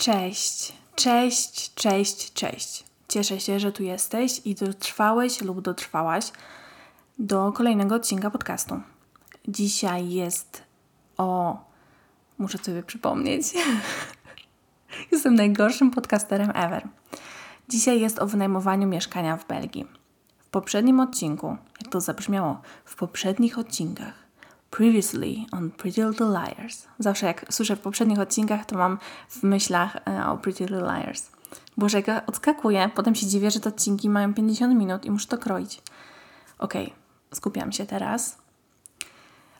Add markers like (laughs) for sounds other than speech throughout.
Cześć, cześć, cześć, cześć. Cieszę się, że tu jesteś i dotrwałeś lub dotrwałaś do kolejnego odcinka podcastu. Dzisiaj jest o. Muszę sobie przypomnieć. (laughs) Jestem najgorszym podcasterem ever. Dzisiaj jest o wynajmowaniu mieszkania w Belgii. W poprzednim odcinku, jak to zabrzmiało, w poprzednich odcinkach Previously on Pretty Little Liars. Zawsze jak słyszę w poprzednich odcinkach, to mam w myślach e, o Pretty Little Liars. Boże, jak ja odskakuję, potem się dziwię, że te odcinki mają 50 minut i muszę to kroić. Okej, okay, skupiam się teraz.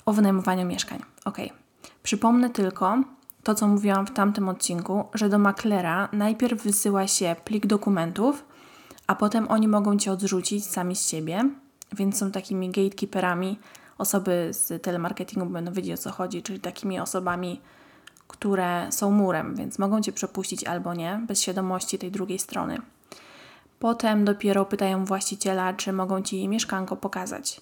O wynajmowaniu mieszkań. Okej. Okay. Przypomnę tylko to, co mówiłam w tamtym odcinku, że do maklera najpierw wysyła się plik dokumentów, a potem oni mogą Cię odrzucić sami z siebie, więc są takimi gatekeeperami osoby z telemarketingu będą wiedzieć o co chodzi, czyli takimi osobami, które są murem, więc mogą Cię przepuścić albo nie, bez świadomości tej drugiej strony. Potem dopiero pytają właściciela, czy mogą Ci mieszkanko pokazać.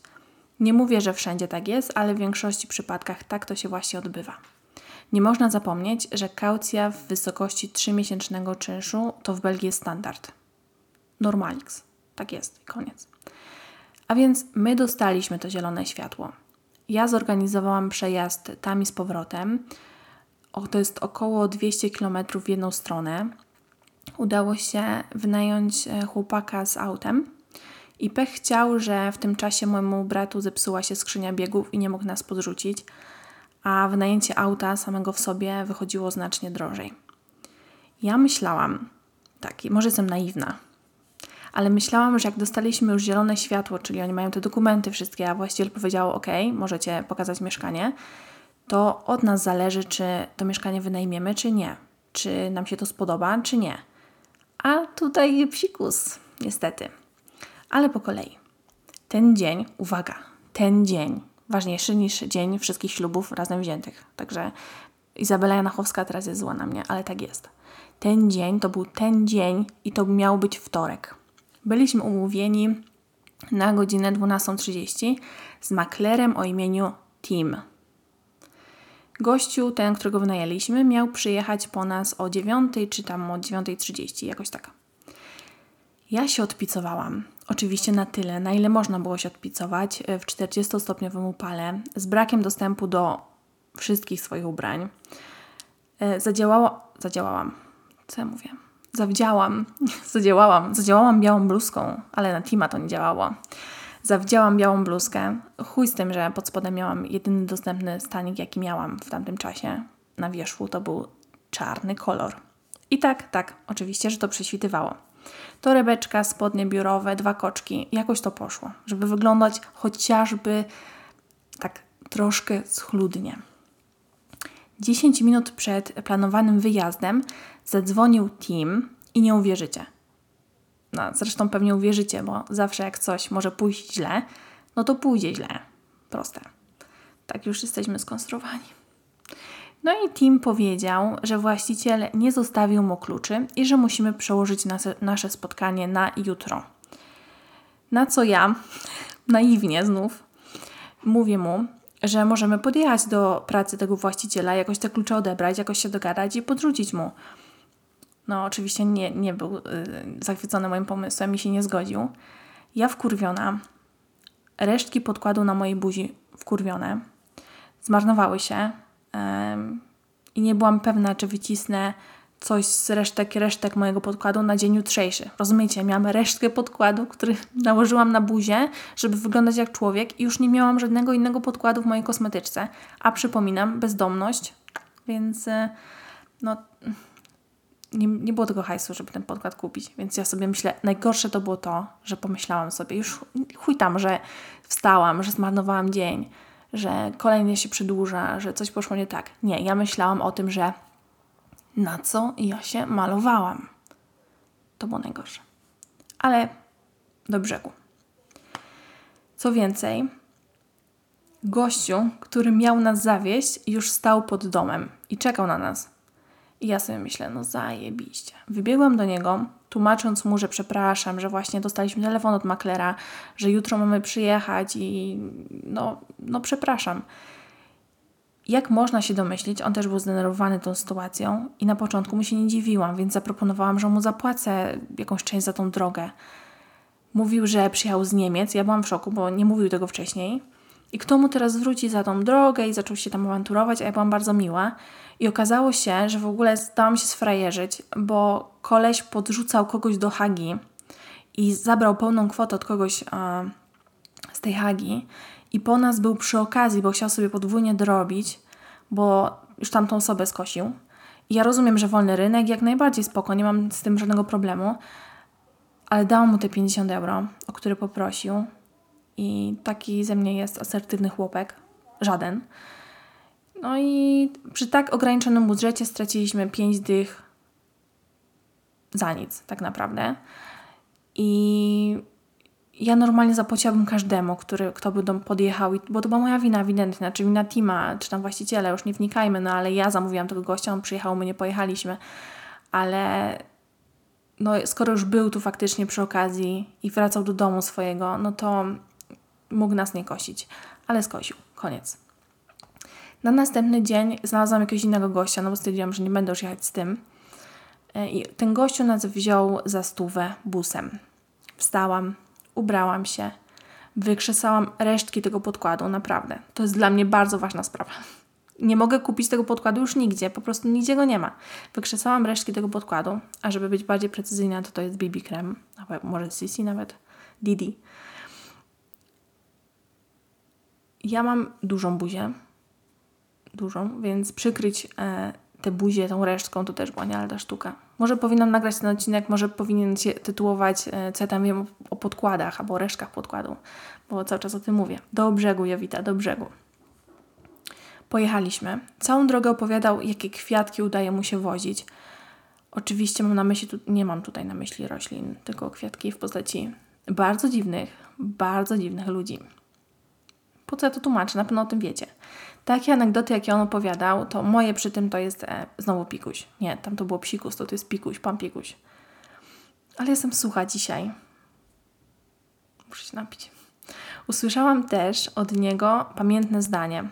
Nie mówię, że wszędzie tak jest, ale w większości przypadkach tak to się właśnie odbywa. Nie można zapomnieć, że kaucja w wysokości 3-miesięcznego czynszu to w Belgii jest standard. Normalix. Tak jest, koniec. A więc my dostaliśmy to zielone światło. Ja zorganizowałam przejazd tam i z powrotem. O, to jest około 200 km w jedną stronę. Udało się wynająć e, chłopaka z autem. I pech chciał, że w tym czasie mojemu bratu zepsuła się skrzynia biegów i nie mógł nas podrzucić, a wynajęcie auta samego w sobie wychodziło znacznie drożej. Ja myślałam, tak, może jestem naiwna, ale myślałam, że jak dostaliśmy już zielone światło, czyli oni mają te dokumenty wszystkie, a właściciel powiedział: OK, możecie pokazać mieszkanie, to od nas zależy, czy to mieszkanie wynajmiemy, czy nie. Czy nam się to spodoba, czy nie. A tutaj psikus, niestety. Ale po kolei. Ten dzień, uwaga, ten dzień, ważniejszy niż dzień wszystkich ślubów razem wziętych. Także Izabela Janachowska teraz jest zła na mnie, ale tak jest. Ten dzień to był ten dzień i to miał być wtorek. Byliśmy umówieni na godzinę 12.30 z maklerem o imieniu Tim. Gościu, ten, którego wynajęliśmy, miał przyjechać po nas o 9 czy tam o 9.30, jakoś tak. Ja się odpicowałam. Oczywiście na tyle, na ile można było się odpicować w 40-stopniowym upale, z brakiem dostępu do wszystkich swoich ubrań. E, zadziałało, zadziałałam. Co ja mówię? Zawdziałam, zadziałałam, zadziałałam białą bluzką, ale na Tima to nie działało. Zawdziałam białą bluzkę. Chuj z tym, że pod spodem miałam jedyny dostępny stanik, jaki miałam w tamtym czasie na wierzchu, to był czarny kolor. I tak, tak, oczywiście, że to prześwitywało. Torebeczka, spodnie biurowe, dwa koczki, jakoś to poszło, żeby wyglądać chociażby tak troszkę schludnie. 10 minut przed planowanym wyjazdem zadzwonił Tim i nie uwierzycie. No, zresztą pewnie uwierzycie, bo zawsze jak coś może pójść źle, no to pójdzie źle. Proste. Tak już jesteśmy skonstruowani. No i Tim powiedział, że właściciel nie zostawił mu kluczy i że musimy przełożyć nasze, spotkanie na jutro. Na co ja, (laughs) naiwnie znów, mówię mu, że możemy podjechać do pracy tego właściciela, jakoś te klucze odebrać, jakoś się dogadać i podrzucić mu. No, oczywiście nie, nie był y, zachwycony moim pomysłem i się nie zgodził. Ja wkurwiona, resztki podkładu na mojej buzi wkurwione, zmarnowały się yy, i nie byłam pewna, czy wycisnę coś z resztek, resztek mojego podkładu na dzień jutrzejszy. Rozumiecie, miałam resztkę podkładu, który (laughs) nałożyłam na buzię, żeby wyglądać jak człowiek i już nie miałam żadnego innego podkładu w mojej kosmetyczce. A przypominam, bezdomność, więc y, no nie, nie było tego hajsu, żeby ten podkład kupić, więc ja sobie myślę, najgorsze to było to, że pomyślałam sobie, już chuj tam, że wstałam, że zmarnowałam dzień, że kolejny się przedłuża, że coś poszło nie tak. Nie, ja myślałam o tym, że na co ja się malowałam. To było najgorsze. Ale do brzegu. Co więcej, gościu, który miał nas zawieść, już stał pod domem i czekał na nas. I ja sobie myślę, no zajebiście. Wybiegłam do niego, tłumacząc mu, że przepraszam, że właśnie dostaliśmy telefon od maklera, że jutro mamy przyjechać i no, no przepraszam. Jak można się domyślić, on też był zdenerwowany tą sytuacją i na początku mu się nie dziwiłam, więc zaproponowałam, że mu zapłacę jakąś część za tą drogę. Mówił, że przyjechał z Niemiec. Ja byłam w szoku, bo nie mówił tego wcześniej. I kto mu teraz zwróci za tą drogę i zaczął się tam awanturować, a ja byłam bardzo miła. I okazało się, że w ogóle zdałam się sfrajerzyć, bo koleś podrzucał kogoś do Hagi i zabrał pełną kwotę od kogoś z tej Hagi i po nas był przy okazji, bo chciał sobie podwójnie dorobić, bo już tamtą osobę skosił. I ja rozumiem, że wolny rynek jak najbardziej spoko, nie mam z tym żadnego problemu, ale dałam mu te 50 euro, o które poprosił. I taki ze mnie jest asertywny chłopek. Żaden. No i przy tak ograniczonym budżecie straciliśmy 5 dych za nic, tak naprawdę. I ja normalnie zapłaciłabym każdemu, który, kto by do podjechał, bo to była moja wina ewidentnie, znaczy wina Tima, czy tam właściciela, już nie wnikajmy, no ale ja zamówiłam tego gościa, on przyjechał, my nie pojechaliśmy, ale no skoro już był tu faktycznie przy okazji i wracał do domu swojego, no to mógł nas nie kosić, ale skosił, koniec. Na następny dzień znalazłam jakiegoś innego gościa, no bo stwierdziłam, że nie będę już jechać z tym. E, I ten gościu nas wziął za stówę busem. Wstałam, ubrałam się, wykrzesałam resztki tego podkładu, naprawdę. To jest dla mnie bardzo ważna sprawa. Nie mogę kupić tego podkładu już nigdzie, po prostu nigdzie go nie ma. Wykrzesałam resztki tego podkładu, a żeby być bardziej precyzyjna, to to jest BB Krem, może CC nawet, Didi. Ja mam dużą buzię, dużą, więc przykryć e, tę buzię tą resztką to też była nie lada sztuka. Może powinnam nagrać ten odcinek, może powinien się tytułować e, co ja tam wiem o podkładach albo resztkach podkładu, bo cały czas o tym mówię. Do brzegu, Jowita, do brzegu. Pojechaliśmy. Całą drogę opowiadał, jakie kwiatki udaje mu się wozić. Oczywiście mam na myśli, tu, nie mam tutaj na myśli roślin, tylko kwiatki w postaci bardzo dziwnych, bardzo dziwnych ludzi. Po co ja to tłumaczę? Na pewno o tym wiecie. Takie anegdoty, jakie on opowiadał, to moje przy tym to jest e, znowu pikuś. Nie, tam to było psikus, to to jest pikuś, pan pikuś. Ale jestem sucha dzisiaj. Muszę się napić. Usłyszałam też od niego pamiętne zdanie.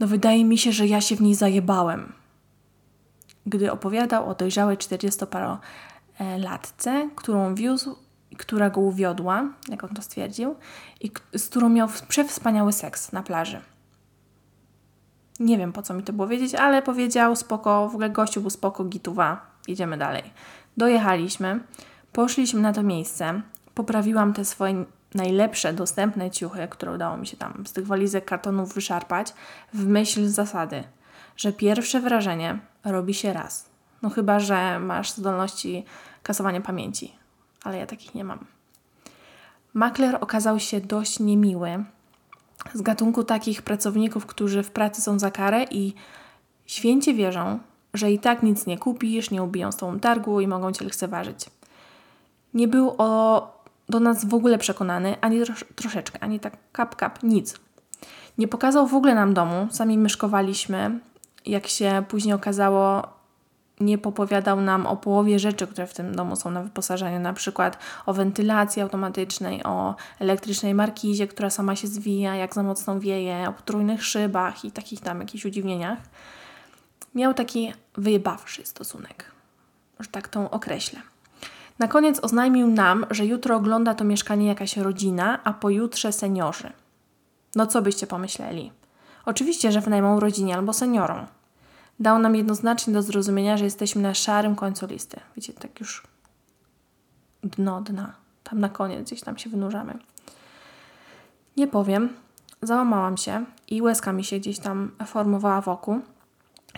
No wydaje mi się, że ja się w niej zajebałem. Gdy opowiadał o dojrzałej 40-parolatce, którą wiózł która go uwiodła, jak on to stwierdził, i z którą miał przewspaniały seks na plaży. Nie wiem po co mi to było wiedzieć, ale powiedział spoko, w ogóle gościu był spoko, gituwa, jedziemy dalej. Dojechaliśmy, poszliśmy na to miejsce, poprawiłam te swoje najlepsze dostępne ciuchy, które udało mi się tam z tych walizek kartonów wyszarpać, w myśl zasady, że pierwsze wrażenie robi się raz. No chyba, że masz zdolności kasowania pamięci, ale ja takich nie mam. Makler okazał się dość niemiły, z gatunku takich pracowników, którzy w pracy są za karę i święcie wierzą, że i tak nic nie kupisz, nie ubiją z tobą targu i mogą cię lekceważyć. Nie był o, do nas w ogóle przekonany, ani trosz, troszeczkę, ani tak kap, kap, nic. Nie pokazał w ogóle nam domu, sami myszkowaliśmy. Jak się później okazało, nie popowiadał nam o połowie rzeczy, które w tym domu są na wyposażeniu, na przykład o wentylacji automatycznej, o elektrycznej markizie, która sama się zwija, jak za mocno wieje, o potrójnych szybach i takich tam jakichś udziwnieniach. Miał taki wyjebawszy stosunek, że tak tą określę. Na koniec oznajmił nam, że jutro ogląda to mieszkanie jakaś rodzina, a pojutrze seniorzy. No co byście pomyśleli? Oczywiście, że wynajmą rodzinie albo seniorom dał nam jednoznacznie do zrozumienia, że jesteśmy na szarym końcu listy. Wiecie, tak już dno dna. Tam na koniec gdzieś tam się wynurzamy. Nie powiem, załamałam się i łezka mi się gdzieś tam formowała wokół.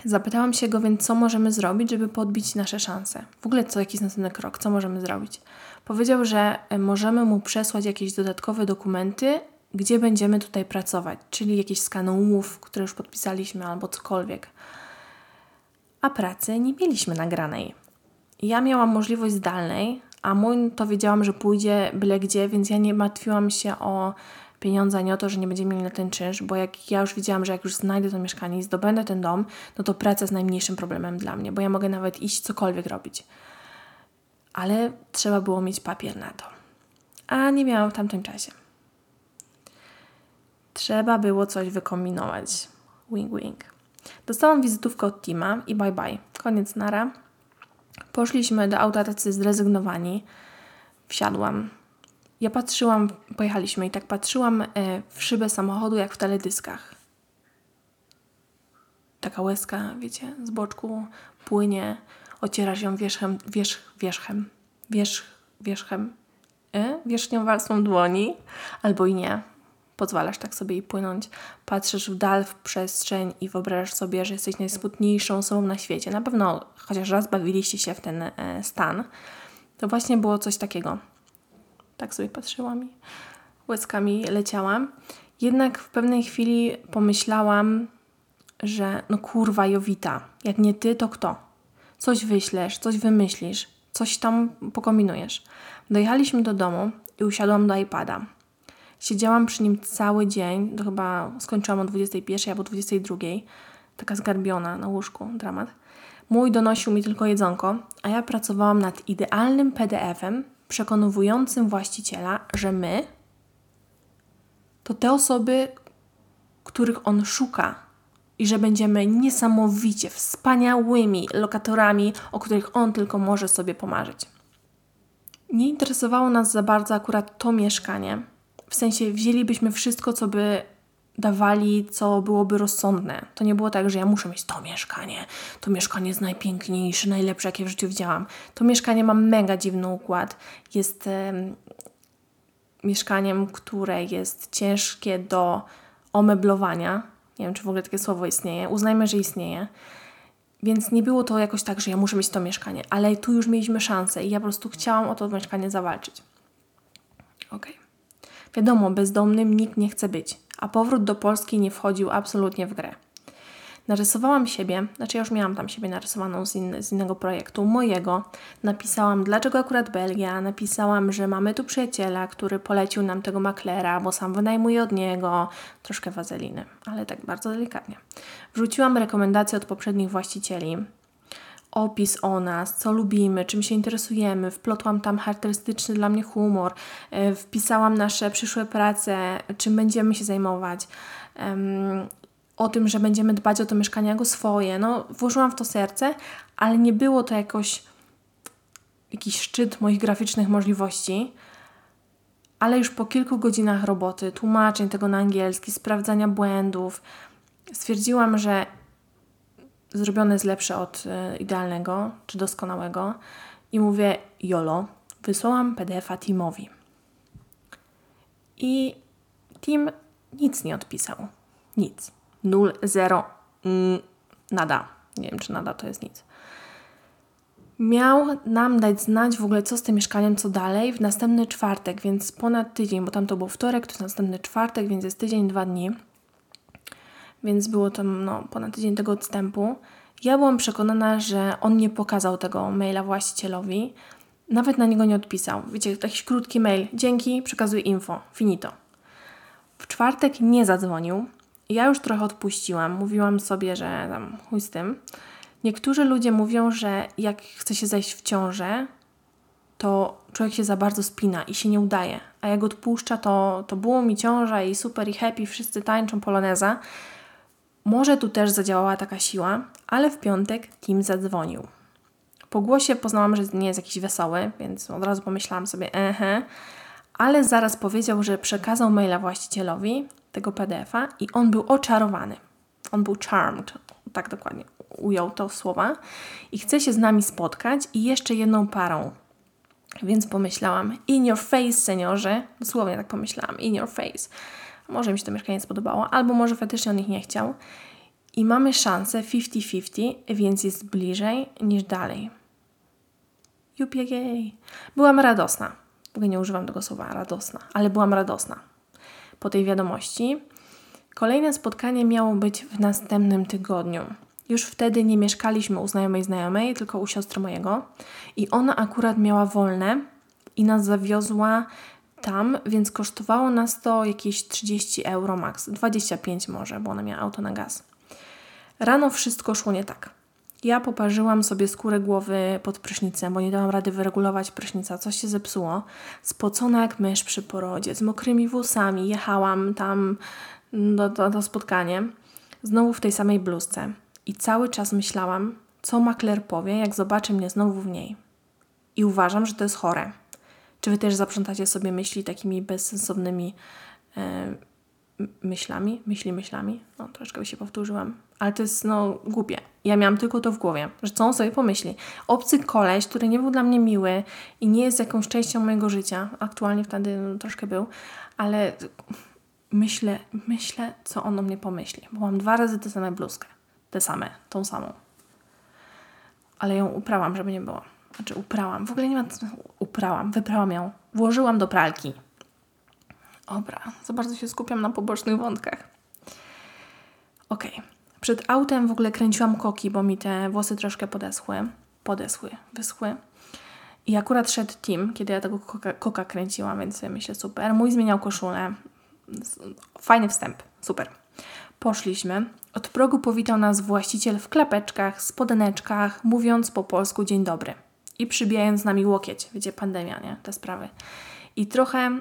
Zapytałam się go więc, co możemy zrobić, żeby podbić nasze szanse. W ogóle co jakiś następny krok, co możemy zrobić. Powiedział, że e, możemy mu przesłać jakieś dodatkowe dokumenty, gdzie będziemy tutaj pracować, czyli jakieś skany umów, które już podpisaliśmy albo cokolwiek a pracy nie mieliśmy nagranej. Ja miałam możliwość zdalnej, a mój to wiedziałam, że pójdzie byle gdzie, więc ja nie martwiłam się o pieniądze, ani o to, że nie będziemy mieli na ten czynsz, bo jak ja już widziałam, że jak już znajdę to mieszkanie i zdobędę ten dom, no to praca jest najmniejszym problemem dla mnie, bo ja mogę nawet iść cokolwiek robić. Ale trzeba było mieć papier na to. A nie miałam w tamtym czasie. Trzeba było coś wykombinować. Wing wing. Dostałam wizytówkę od Tima i bye bye. Koniec nara. Poszliśmy do auta tacy zrezygnowani. Wsiadłam. Ja patrzyłam, pojechaliśmy i tak patrzyłam e, w szybę samochodu jak w teledyskach. Taka łezka, wiecie, z boczku płynie, ocierasz ją wierzchem, wierzch, wierzchem, wierzch, wierzchem, e? wierzchnią warstwą dłoni, albo i nie. Pozwalasz tak sobie i płynąć. Patrzysz w dal, w przestrzeń i wyobrażasz sobie, że jesteś najsmutniejszą osobą na świecie. Na pewno chociaż raz bawiliście się w ten e, stan. To właśnie było coś takiego. Tak sobie patrzyłam i łezkami leciałam. Jednak w pewnej chwili pomyślałam, że no kurwa Jowita, jak nie ty, to kto? Coś wyślesz, coś wymyślisz, coś tam pokombinujesz. Dojechaliśmy do domu i usiadłam do iPada. Siedziałam przy nim cały dzień, to chyba skończyłam o 21 albo 22, taka zgarbiona na łóżku, dramat. Mój donosił mi tylko jedzonko, a ja pracowałam nad idealnym PDF-em przekonującym właściciela, że my to te osoby, których on szuka i że będziemy niesamowicie wspaniałymi lokatorami, o których on tylko może sobie pomarzyć. Nie interesowało nas za bardzo akurat to mieszkanie. W sensie wzięlibyśmy wszystko, co by dawali, co byłoby rozsądne. To nie było tak, że ja muszę mieć to mieszkanie. To mieszkanie jest najpiękniejsze, najlepsze, jakie w życiu widziałam. To mieszkanie ma mega dziwny układ. Jest mieszkaniem, które jest ciężkie do omeblowania. Nie wiem, czy w ogóle takie słowo istnieje. Uznajmy, że istnieje. Więc nie było to jakoś tak, że ja muszę mieć to mieszkanie, ale tu już mieliśmy szansę i ja po prostu chciałam o to mieszkanie zawalczyć. Okej. Okay. Wiadomo, bezdomnym nikt nie chce być a powrót do Polski nie wchodził absolutnie w grę. Narysowałam siebie, znaczy ja już miałam tam siebie narysowaną z, in, z, innego projektu, mojego. Napisałam, dlaczego akurat Belgia. Napisałam, że mamy tu przyjaciela, który polecił nam tego maklera, bo sam wynajmuje od niego troszkę wazeliny, ale tak bardzo delikatnie. Wrzuciłam rekomendacje od poprzednich właścicieli, opis o nas, co lubimy, czym się interesujemy. Wplotłam tam charakterystyczny dla mnie humor, e, wpisałam nasze przyszłe prace, czym będziemy się zajmować. o tym, że będziemy dbać o to mieszkanie jako swoje. No, włożyłam w to serce, ale nie było to jakoś jakiś szczyt moich graficznych możliwości. Ale już po kilku godzinach roboty, tłumaczeń tego na angielski, sprawdzania błędów, stwierdziłam, że zrobione jest lepsze od e, idealnego czy doskonałego i mówię jolo, wysłałam PDF-a Teamowi. I Team nic nie odpisał. Nic. Nul, zero, mm, nada. Nie wiem, czy nada to jest nic. Miał nam dać znać w ogóle, co z tym mieszkaniem, co dalej, w następny czwartek, więc ponad tydzień, bo tam to był wtorek, to jest następny czwartek, więc jest tydzień, dwa dni więc było tam no, ponad tydzień tego odstępu. Ja byłam przekonana, że on nie pokazał tego maila właścicielowi, nawet na niego nie odpisał. Wiecie, jakiś krótki mail, dzięki, przekazuję info, finito. W czwartek nie zadzwonił. Ja już trochę odpuściłam, mówiłam sobie, że tam chuj z tym. Niektórzy ludzie mówią, że jak chce się zajść w ciążę, to człowiek się za bardzo spina i się nie udaje. A jak odpuszcza, to, to było mi ciąża i super i happy, wszyscy tańczą poloneza. Może tu też zadziałała taka siła, ale w piątek Tim zadzwonił. Po głosie poznałam, że nie jest jakiś wesoły, więc od razu pomyślałam sobie, ehe, ale zaraz powiedział, że przekazał maila właścicielowi tego PDF-a i on był oczarowany. On był charmed, tak dokładnie ujął to słowa i chce się z nami spotkać i jeszcze jedną parą. Więc pomyślałam, in your face, seniorze, dosłownie tak pomyślałam, in your face. Może mi się to mieszkanie spodobało, albo może faktycznie on ich nie chciał. I mamy szansę 50-50, więc jest bliżej niż dalej. Jupiegej. Byłam radosna. W ogóle nie używam tego słowa radosna, ale byłam radosna po tej wiadomości. Kolejne spotkanie miało być w następnym tygodniu. Już wtedy nie mieszkaliśmy u znajomej znajomej, tylko u siostry mojego. I ona akurat miała wolne i nas zawiozła tam, więc kosztowało nas to jakieś 30 euro max, 25 może, bo ona miała auto na gaz. Rano wszystko szło nie tak. Ja poparzyłam sobie skórę głowy pod prysznicem, bo nie dałam rady wyregulować prysznica, coś się zepsuło. Spocona jak mysz przy porodzie, z mokrymi włosami, jechałam tam do, do, do spotkania. Znowu w tej samej bluzce. I cały czas myślałam, co makler powie, jak zobaczy mnie znowu w niej. I uważam, że to jest chore. Czy wy też zaprzątacie sobie myśli takimi bezsensownymi e, myślami? Myśli myślami? No, troszkę się powtórzyłam. Ale to jest, no, głupie. Ja miałam tylko to w głowie, że co on sobie pomyśli. Obcy koleś, który nie był dla mnie miły i nie jest jakąś częścią mojego życia. Aktualnie wtedy no, troszkę był, ale myślę, myślę, co on o mnie pomyśli. Bo mam dwa razy tę samą bluzkę. Tę same, tą samą. Ale ją uprałam, żeby nie było. Znaczy uprałam. W ogóle nie ma... Uprałam, wyprałam ją. Włożyłam do pralki. Dobra, za bardzo się skupiam na pobocznych wątkach. Okej. Okay. Przed autem w ogóle kręciłam koki, bo mi te włosy troszkę podeschły. Podeschły, wyschły. I akurat szedł Tim, kiedy ja tego koka, koka kręciłam, więc myślę super. Mój zmieniał koszulę. Fajny wstęp, super. Poszliśmy. Od progu powitał nas właściciel w klapeczkach, spodeneczkach, mówiąc po polsku dzień dobry. I przybijając nami łokieć. Wiecie, pandemia, nie? Te sprawy. I trochę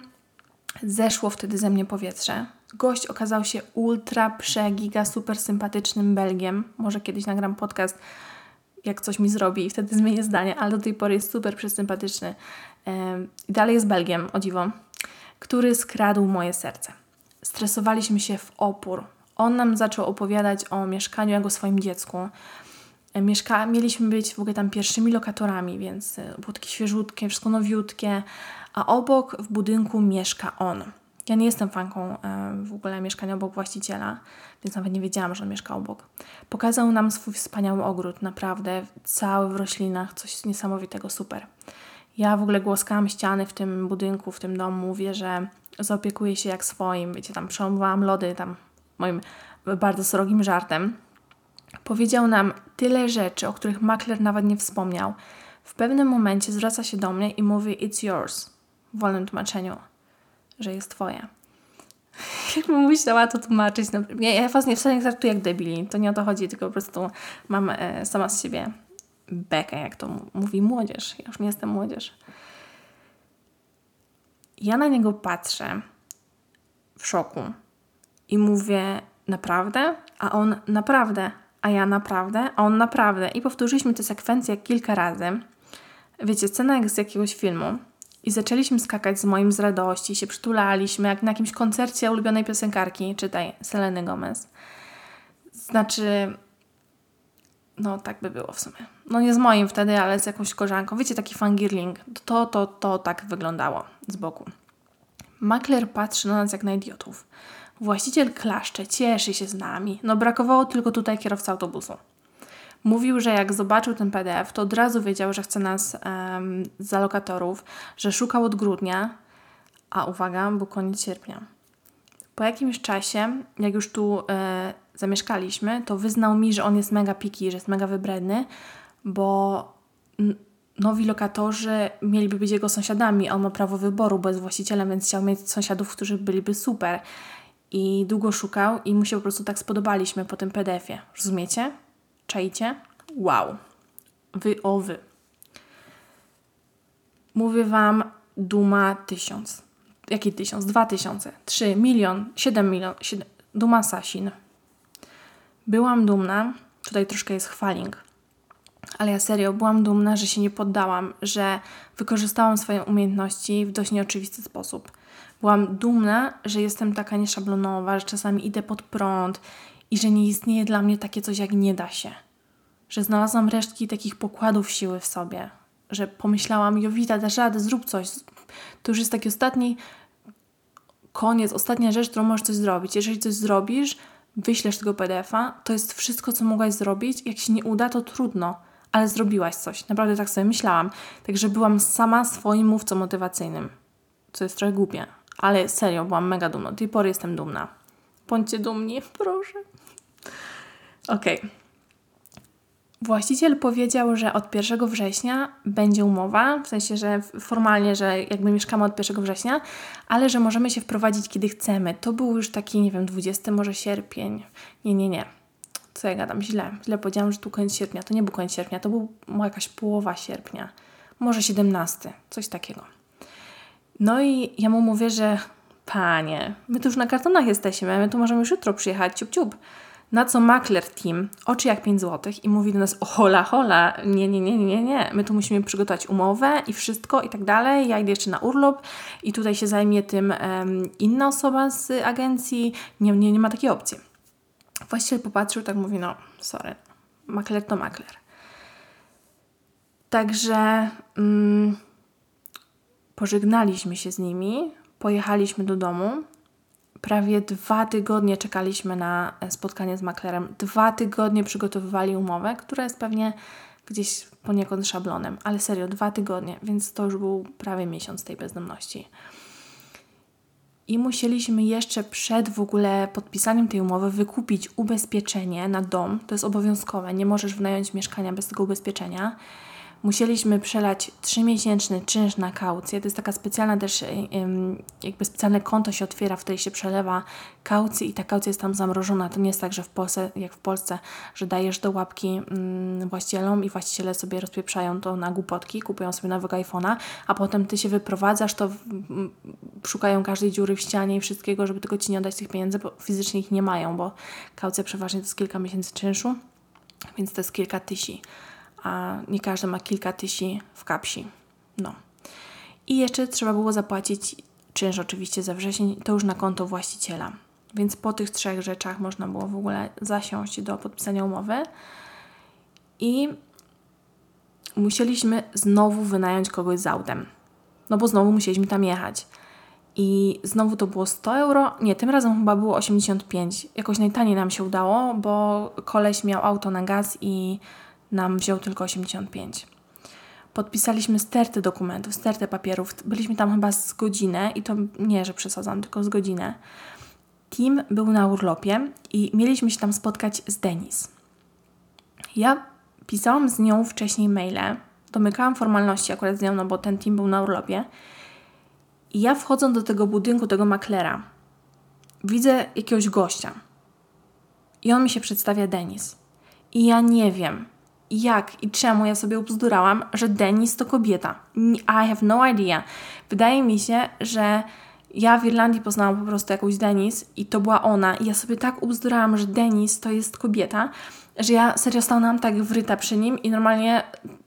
zeszło wtedy ze mnie powietrze. Gość okazał się ultra, przegiga, super sympatycznym Belgiem. Może kiedyś nagram podcast, jak coś mi zrobi i wtedy zmienię zdanie, ale do tej pory jest super przesympatyczny. I dalej jest Belgiem, o dziwo, który skradł moje serce. Stresowaliśmy się w opór. On nam zaczął opowiadać o mieszkaniu jak o swoim dziecku. Mieszka mieliśmy być w ogóle tam pierwszymi lokatorami, więc e, było świeżutkie, wszystko nowiutkie, a obok w budynku mieszka on. Ja nie jestem fanką e, w ogóle mieszkania obok właściciela, więc nawet nie wiedziałam, że on mieszka obok. Pokazał nam swój wspaniały ogród, naprawdę cały w roślinach, coś niesamowitego, super. Ja w ogóle głaskałam ściany w tym budynku, w tym domu, mówię, że zaopiekuję się jak swoim, wiecie, tam przełamywałam lody, tam moim bardzo srogim żartem. Powiedział nam tyle rzeczy, o których makler nawet nie wspomniał. W pewnym momencie zwraca się do mnie i mówi It's yours w wolnym tłumaczeniu, że jest twoje. (laughs) Jakbym musiała to tłumaczyć. No, ja, ja was nie wcale nie traktuję jak debili. To nie o to chodzi, tylko po prostu mam e, sama z siebie bekę, jak to mówi młodzież. Ja już nie jestem młodzież. Ja na niego patrzę w szoku i mówię naprawdę, a on naprawdę, a ja naprawdę, a on naprawdę. I powtórzyliśmy tę sekwencję kilka razy. Wiecie, scena jak z jakiegoś filmu. I zaczęliśmy skakać z moim z radości, się przytulaliśmy, jak na jakimś koncercie ulubionej piosenkarki, czytaj, Seleny Gomez. Znaczy, no tak by było w sumie. No nie z moim wtedy, ale z jakąś koleżanką. Wiecie, taki fangirling. To, to, to tak wyglądało z boku. Makler patrzy na nas jak na idiotów. Właściciel klaszcze, cieszy się z nami. No brakowało tylko tutaj kierowca autobusu. Mówił, że jak zobaczył ten PDF, to od razu wiedział, że chce nas um, za lokatorów, że szukał od grudnia, a uwaga, był koniec sierpnia. Po jakimś czasie, jak już tu e, zamieszkaliśmy, to wyznał mi, że on jest mega piki, że jest mega wybredny, bo nowi lokatorzy mieliby być jego sąsiadami, on ma prawo wyboru, bo jest właścicielem, więc chciał mieć sąsiadów, którzy byliby super. I długo szukał i mu się po prostu tak spodobaliśmy po tym PDF-ie. Rozumiecie? Czajcie? Wow. Wy o wy. Mówię Wam Duma tysiąc. Jaki tysiąc? Dwa tysiące. Trzy, milion, siedem milion. Siedem. Duma Sasin. Byłam dumna. Tutaj troszkę jest chwaling. Ale ja serio byłam dumna, że się nie poddałam, że wykorzystałam swoje umiejętności w dość nieoczywisty sposób. Byłam dumna, że jestem taka nieszablonowa, że czasami idę pod prąd i że nie istnieje dla mnie takie coś jak nie da się. Że znalazłam resztki takich pokładów siły w sobie, że pomyślałam, Jowita, dasz radę, zrób coś. To już jest taki ostatni koniec, ostatnia rzecz, którą możesz coś zrobić. Jeżeli coś zrobisz, wyślesz tego PDF-a, to jest wszystko, co mogłaś zrobić. Jak się nie uda, to trudno, ale zrobiłaś coś. Naprawdę tak sobie myślałam. Także byłam sama swoim mówcą motywacyjnym, co jest trochę głupie, ale serio, byłam mega dumna. Do tej pory jestem dumna. Bądźcie dumni, (laughs) proszę. Okej. Okay. Właściciel powiedział, że od 1 września będzie umowa, w sensie, że formalnie, że jakby mieszkamy od 1 września, ale że możemy się wprowadzić kiedy chcemy. To był już taki, nie wiem, 20 może sierpień. Nie, nie, nie. Co ja gadam? Źle. Źle powiedziałam, że tu koniec sierpnia. To nie był koniec sierpnia, to był jakaś połowa sierpnia. Może 17, coś takiego. No i ja mu mówię, że panie, my tu już na kartonach jesteśmy, my tu możemy już jutro przyjechać, ciup, ciup. Na co makler team, oczy jak 5 zł i mówi do nas, o hola, hola, nie, nie, nie, nie, nie, my tu musimy przygotować umowę i wszystko i tak dalej, ja idę jeszcze na urlop i tutaj się zajmie tym um, inna osoba z agencji, nie, nie, nie ma takiej opcji. Właściciel popatrzył, tak mówi, no sorry, makler to makler. Także mm, pożegnaliśmy się z nimi, pojechaliśmy do domu, prawie dwa tygodnie czekaliśmy na e, spotkanie z maklerem. Dwa tygodnie przygotowywali umowę, która jest pewnie gdzieś poniekąd szablonem, ale serio, dwa tygodnie, więc to już był prawie miesiąc tej bezdomności. I musieliśmy jeszcze przed w ogóle podpisaniem tej umowy wykupić ubezpieczenie na dom. To jest obowiązkowe, nie możesz wynająć mieszkania bez tego ubezpieczenia musieliśmy przelać trzymiesięczny czynsz na kaucję. To jest taka specjalna też, jakby specjalne konto się otwiera, w której się przelewa kaucję i ta kaucja jest tam zamrożona. To nie jest tak, że w Polsce, jak w Polsce, że dajesz do łapki mm, właścicielom i właściciele sobie rozpieprzają to na głupotki, kupują sobie nowego iPhone'a, a potem Ty się wyprowadzasz, to szukają każdej dziury w ścianie i wszystkiego, żeby tylko Ci nie oddać tych pieniędzy, bo fizycznie ich nie mają, bo kaucja przeważnie to jest kilka miesięcy czynszu, więc to jest kilka tysięcy a nie każdy ma kilka tysięcy w kapsi. No. I jeszcze trzeba było zapłacić czynsz oczywiście za wrzesień, to już na konto właściciela. Więc po tych trzech rzeczach można było w ogóle zasiąść do podpisania umowy i musieliśmy znowu wynająć kogoś z autem. No bo znowu musieliśmy tam jechać. I znowu to było 100 euro. Nie, tym razem chyba było 85. Jakoś najtaniej nam się udało, bo koleś miał auto na gaz i nam wziął tylko 85. Podpisaliśmy stertę dokumentów, stertę papierów. Byliśmy tam chyba z godzinę i to nie, że przesadzam, tylko z godzinę. Tim był na urlopie i mieliśmy się tam spotkać z Denis. Ja pisałam z nią wcześniej maile, domykałam formalności akurat z nią, no bo ten Tim był na urlopie. I ja wchodząc do tego budynku, tego maklera, widzę jakiegoś gościa. I on mi się przedstawia Denis. I ja nie wiem, jak i czemu ja sobie ubzdurałam, że Denis to kobieta. I have no idea. Wydaje mi się, że ja w Irlandii poznałam po prostu jakąś Denis i to była ona. I ja sobie tak ubzdurałam, że Denis to jest kobieta, że ja serio stanęłam tak wryta przy nim i normalnie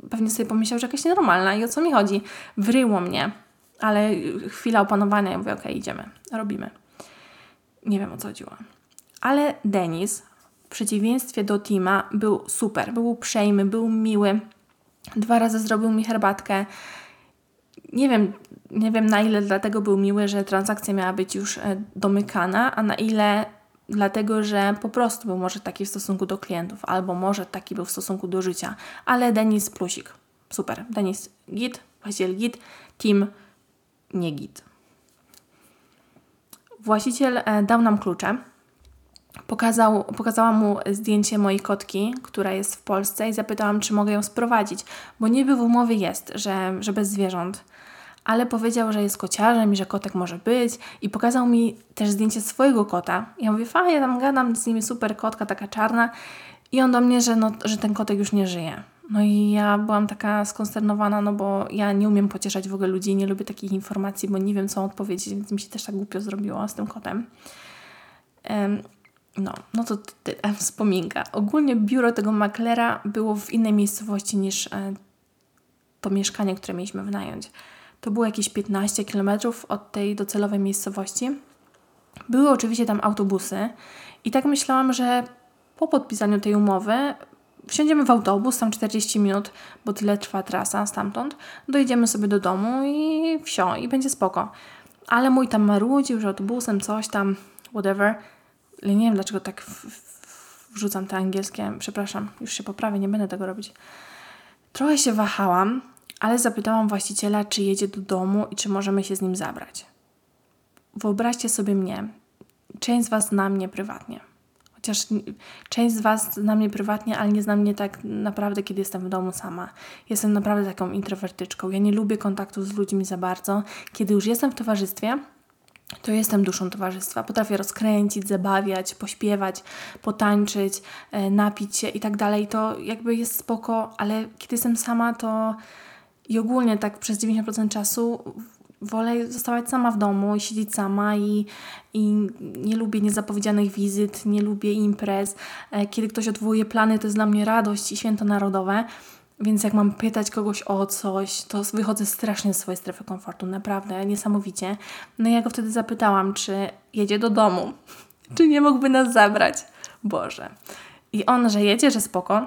pewnie sobie pomyślał, że jakaś nienormalna i o co mi chodzi. Wryło mnie. Ale chwila opanowania, ja mówię, okej, okay, idziemy, robimy. Nie wiem o co chodziło. Ale Denis przeciwieństwie do Tima był super, był uprzejmy, był miły. Dwa razy zrobił mi herbatkę. Nie wiem, nie wiem na ile dlatego był miły, że transakcja miała być już e, domykana, a na ile dlatego, że po prostu był może taki w stosunku do klientów, albo może taki był w stosunku do życia. Ale Denis plusik. Super. Denis git, właściciel git, team nie git. Właściciel e, dał nam klucze Pokazał, pokazałam mu zdjęcie mojej kotki, która jest w Polsce i zapytałam, czy mogę ją sprowadzić, bo niby w umowie jest, że, że bez zwierząt. Ale powiedział, że jest kociarzem i że kotek może być i pokazał mi też zdjęcie swojego kota. Ja mówię, fajnie, tam gadam z nimi, super kotka, taka czarna. I on do mnie, że, no, że ten kotek już nie żyje. No i ja byłam taka skonsternowana, no bo ja nie umiem pocieszać w ogóle ludzi, nie lubię takich informacji, bo nie wiem, co odpowiedzieć, więc mi się też tak głupio zrobiło z tym kotem. No, no to tyle, (laughs) wspominka. Ogólnie biuro tego maklera było w innej miejscowości niż e, to mieszkanie, które mieliśmy wynająć. To było jakieś 15 km od tej docelowej miejscowości. Były oczywiście tam autobusy i tak myślałam, że po podpisaniu tej umowy wsiądziemy w autobus, tam 40 minut, bo tyle trwa trasa stamtąd, dojedziemy sobie do domu i wsio, i będzie spoko. Ale mój tam marudził, że autobusem coś tam, whatever – nie wiem, dlaczego tak wrzucam te angielskie. Przepraszam, już się poprawię, nie będę tego robić. Trochę się wahałam, ale zapytałam właściciela, czy jedzie do domu i czy możemy się z nim zabrać. Wyobraźcie sobie mnie. Część z Was zna mnie prywatnie. Chociaż część z Was zna mnie prywatnie, ale nie zna mnie tak naprawdę, kiedy jestem w domu sama. Jestem naprawdę taką introwertyczką. Ja nie lubię kontaktu z ludźmi za bardzo. Kiedy już jestem w towarzystwie, to jestem duszą towarzystwa. Potrafię rozkręcić, zabawiać, pośpiewać, potańczyć, e, napić się i tak dalej. To jakby jest spoko, ale kiedy jestem sama, to i ogólnie tak przez 90% czasu wolę zostawać sama w domu i siedzieć sama i, i nie lubię niezapowiedzianych wizyt, nie lubię imprez. E, kiedy ktoś odwołuje plany, to jest dla mnie radość i święto narodowe. Więc jak mam pytać kogoś o coś, to wychodzę strasznie z swojej strefy komfortu, naprawdę, niesamowicie. No i ja go wtedy zapytałam, czy jedzie do domu, (laughs) czy nie mógłby nas zabrać. Boże. I on, że jedzie, że spoko,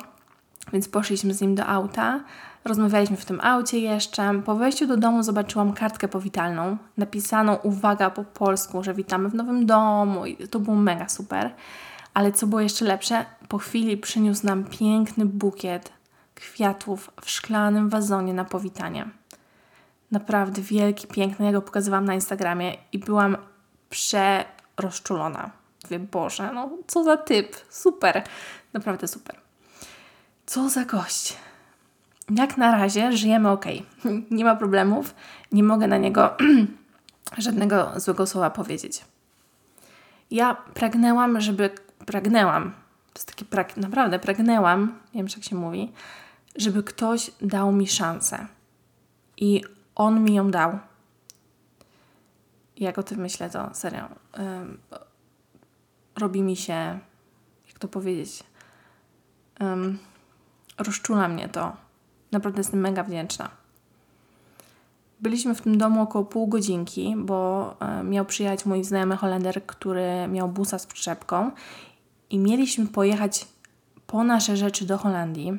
więc poszliśmy z nim do auta. Rozmawialiśmy w tym aucie jeszcze. Po wejściu do domu zobaczyłam kartkę powitalną, napisaną uwaga po polsku, że witamy w nowym domu i to było mega super. Ale co było jeszcze lepsze, po chwili przyniósł nam piękny bukiet kwiatów w szklanym wazonie na powitanie. Naprawdę wielki, piękny. Ja go pokazywałam na Instagramie i byłam przerozczulona. Mówię, Boże, no co za typ. Super. Naprawdę super. Co za gość. Jak na razie żyjemy ok. (laughs) Nie ma problemów. Nie mogę na niego (clears throat) żadnego złego słowa powiedzieć. Ja pragnęłam, żeby. Pragnęłam. To jest takie naprawdę pragnęłam, nie wiem, jak się mówi, żeby ktoś dał mi szansę. I on mi ją dał. Jak o tym myślę, to serio. Robi mi się, jak to powiedzieć, rozczula mnie to. Naprawdę jestem mega wdzięczna. Byliśmy w tym domu około pół godzinki, bo miał przyjechać mój znajomy Holender, który miał busa z przyczepką i mieliśmy pojechać po nasze rzeczy do Holandii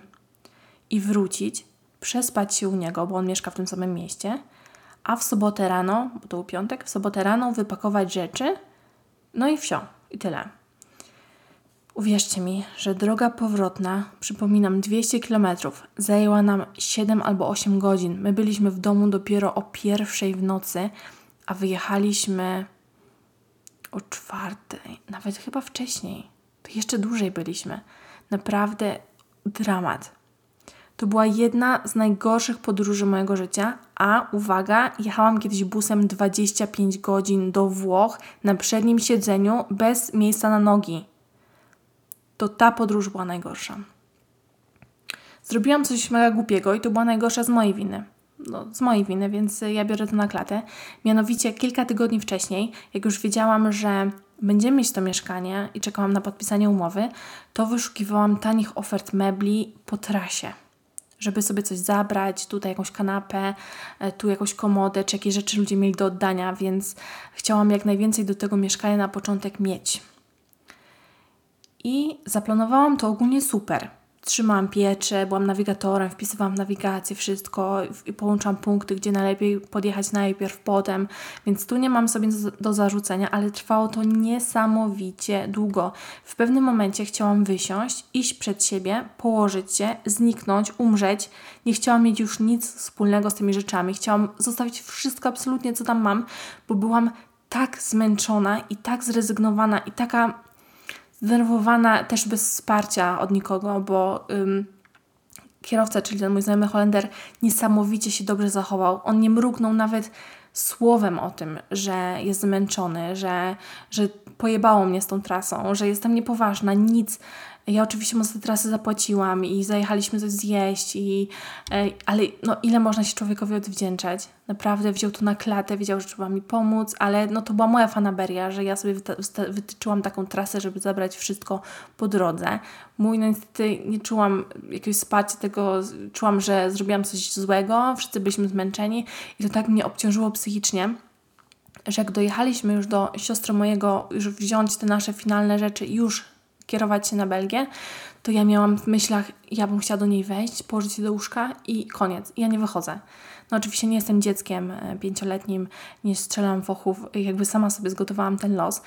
i wrócić, przespać się u niego, bo on mieszka w tym samym mieście, a w sobotę rano, bo to był piątek, w sobotę rano wypakować rzeczy, no i wsio, i tyle. Uwierzcie mi, że droga powrotna, przypominam 200 km, zajęła nam 7 albo 8 godzin. My byliśmy w domu dopiero o pierwszej w nocy, a wyjechaliśmy o czwartej, nawet chyba wcześniej. To jeszcze dłużej byliśmy. Naprawdę dramat. To była jedna z najgorszych podróży mojego życia, a uwaga, jechałam kiedyś busem 25 godzin do Włoch na przednim siedzeniu bez miejsca na nogi to ta podróż była najgorsza. Zrobiłam coś mega głupiego i to była najgorsza z mojej winy. No, z mojej winy, więc ja biorę to na klatę. Mianowicie kilka tygodni wcześniej, jak już wiedziałam, że będziemy mieć to mieszkanie i czekałam na podpisanie umowy, to wyszukiwałam tanich ofert mebli po trasie żeby sobie coś zabrać, tutaj jakąś kanapę, e, tu jakąś komodę, czy jakieś rzeczy ludzie mieli do oddania, więc chciałam jak najwięcej do tego mieszkania na początek mieć. I zaplanowałam to ogólnie super. Trzymałam pieczę, byłam nawigatorem, wpisywałam nawigację, wszystko i połączam punkty, gdzie najlepiej podjechać najpierw, potem, więc tu nie mam sobie do zarzucenia, ale trwało to niesamowicie długo. W pewnym momencie chciałam wysiąść, iść przed siebie, położyć się, zniknąć, umrzeć. Nie chciałam mieć już nic wspólnego z tymi rzeczami. Chciałam zostawić wszystko absolutnie, co tam mam, bo byłam tak zmęczona i tak zrezygnowana i taka zdenerwowana też bez wsparcia od nikogo, bo ym, kierowca, czyli ten mój znajomy Holender, niesamowicie się dobrze zachował. On nie mrugnął nawet słowem o tym, że jest zmęczony, że, że pojebało mnie z tą trasą, że jestem niepoważna, nic. Ja oczywiście tę trasę zapłaciłam i zajechaliśmy coś zjeść, i, e, ale no, ile można się człowiekowi odwdzięczać? Naprawdę wziął to na klatę, wiedział, że trzeba mi pomóc, ale no, to była moja fanaberia, że ja sobie wytyczyłam taką trasę, żeby zabrać wszystko po drodze. Mój no niestety nie czułam jakiegoś wsparcia tego, czułam, że zrobiłam coś złego, wszyscy byliśmy zmęczeni i to tak mnie obciążyło psychicznie, że jak dojechaliśmy już do siostry mojego, już wziąć te nasze finalne rzeczy już kierować się na Belgię, to ja miałam w myślach, ja bym chciała do niej wejść, położyć się do łóżka i koniec. Ja nie wychodzę. No oczywiście nie jestem dzieckiem e, pięcioletnim, nie strzelam w ochów, jakby sama sobie zgotowałam ten los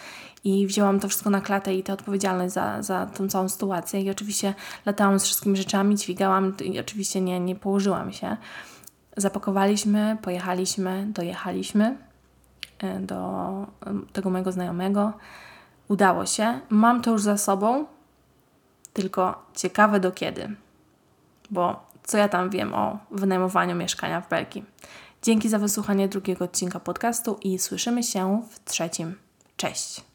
i wzięłam to wszystko na klatę i tę odpowiedzialność za, za tą całą sytuację i oczywiście latałam z wszystkimi rzeczami, dźwigałam i oczywiście nie, nie położyłam się. Zapakowaliśmy, pojechaliśmy, dojechaliśmy e, do tego mojego znajomego. Udało się, mam to już za sobą, tylko ciekawe do kiedy, bo co ja tam wiem o wynajmowaniu mieszkania w Belgii. Dzięki za wysłuchanie drugiego odcinka podcastu i słyszymy się w trzecim. Cześć!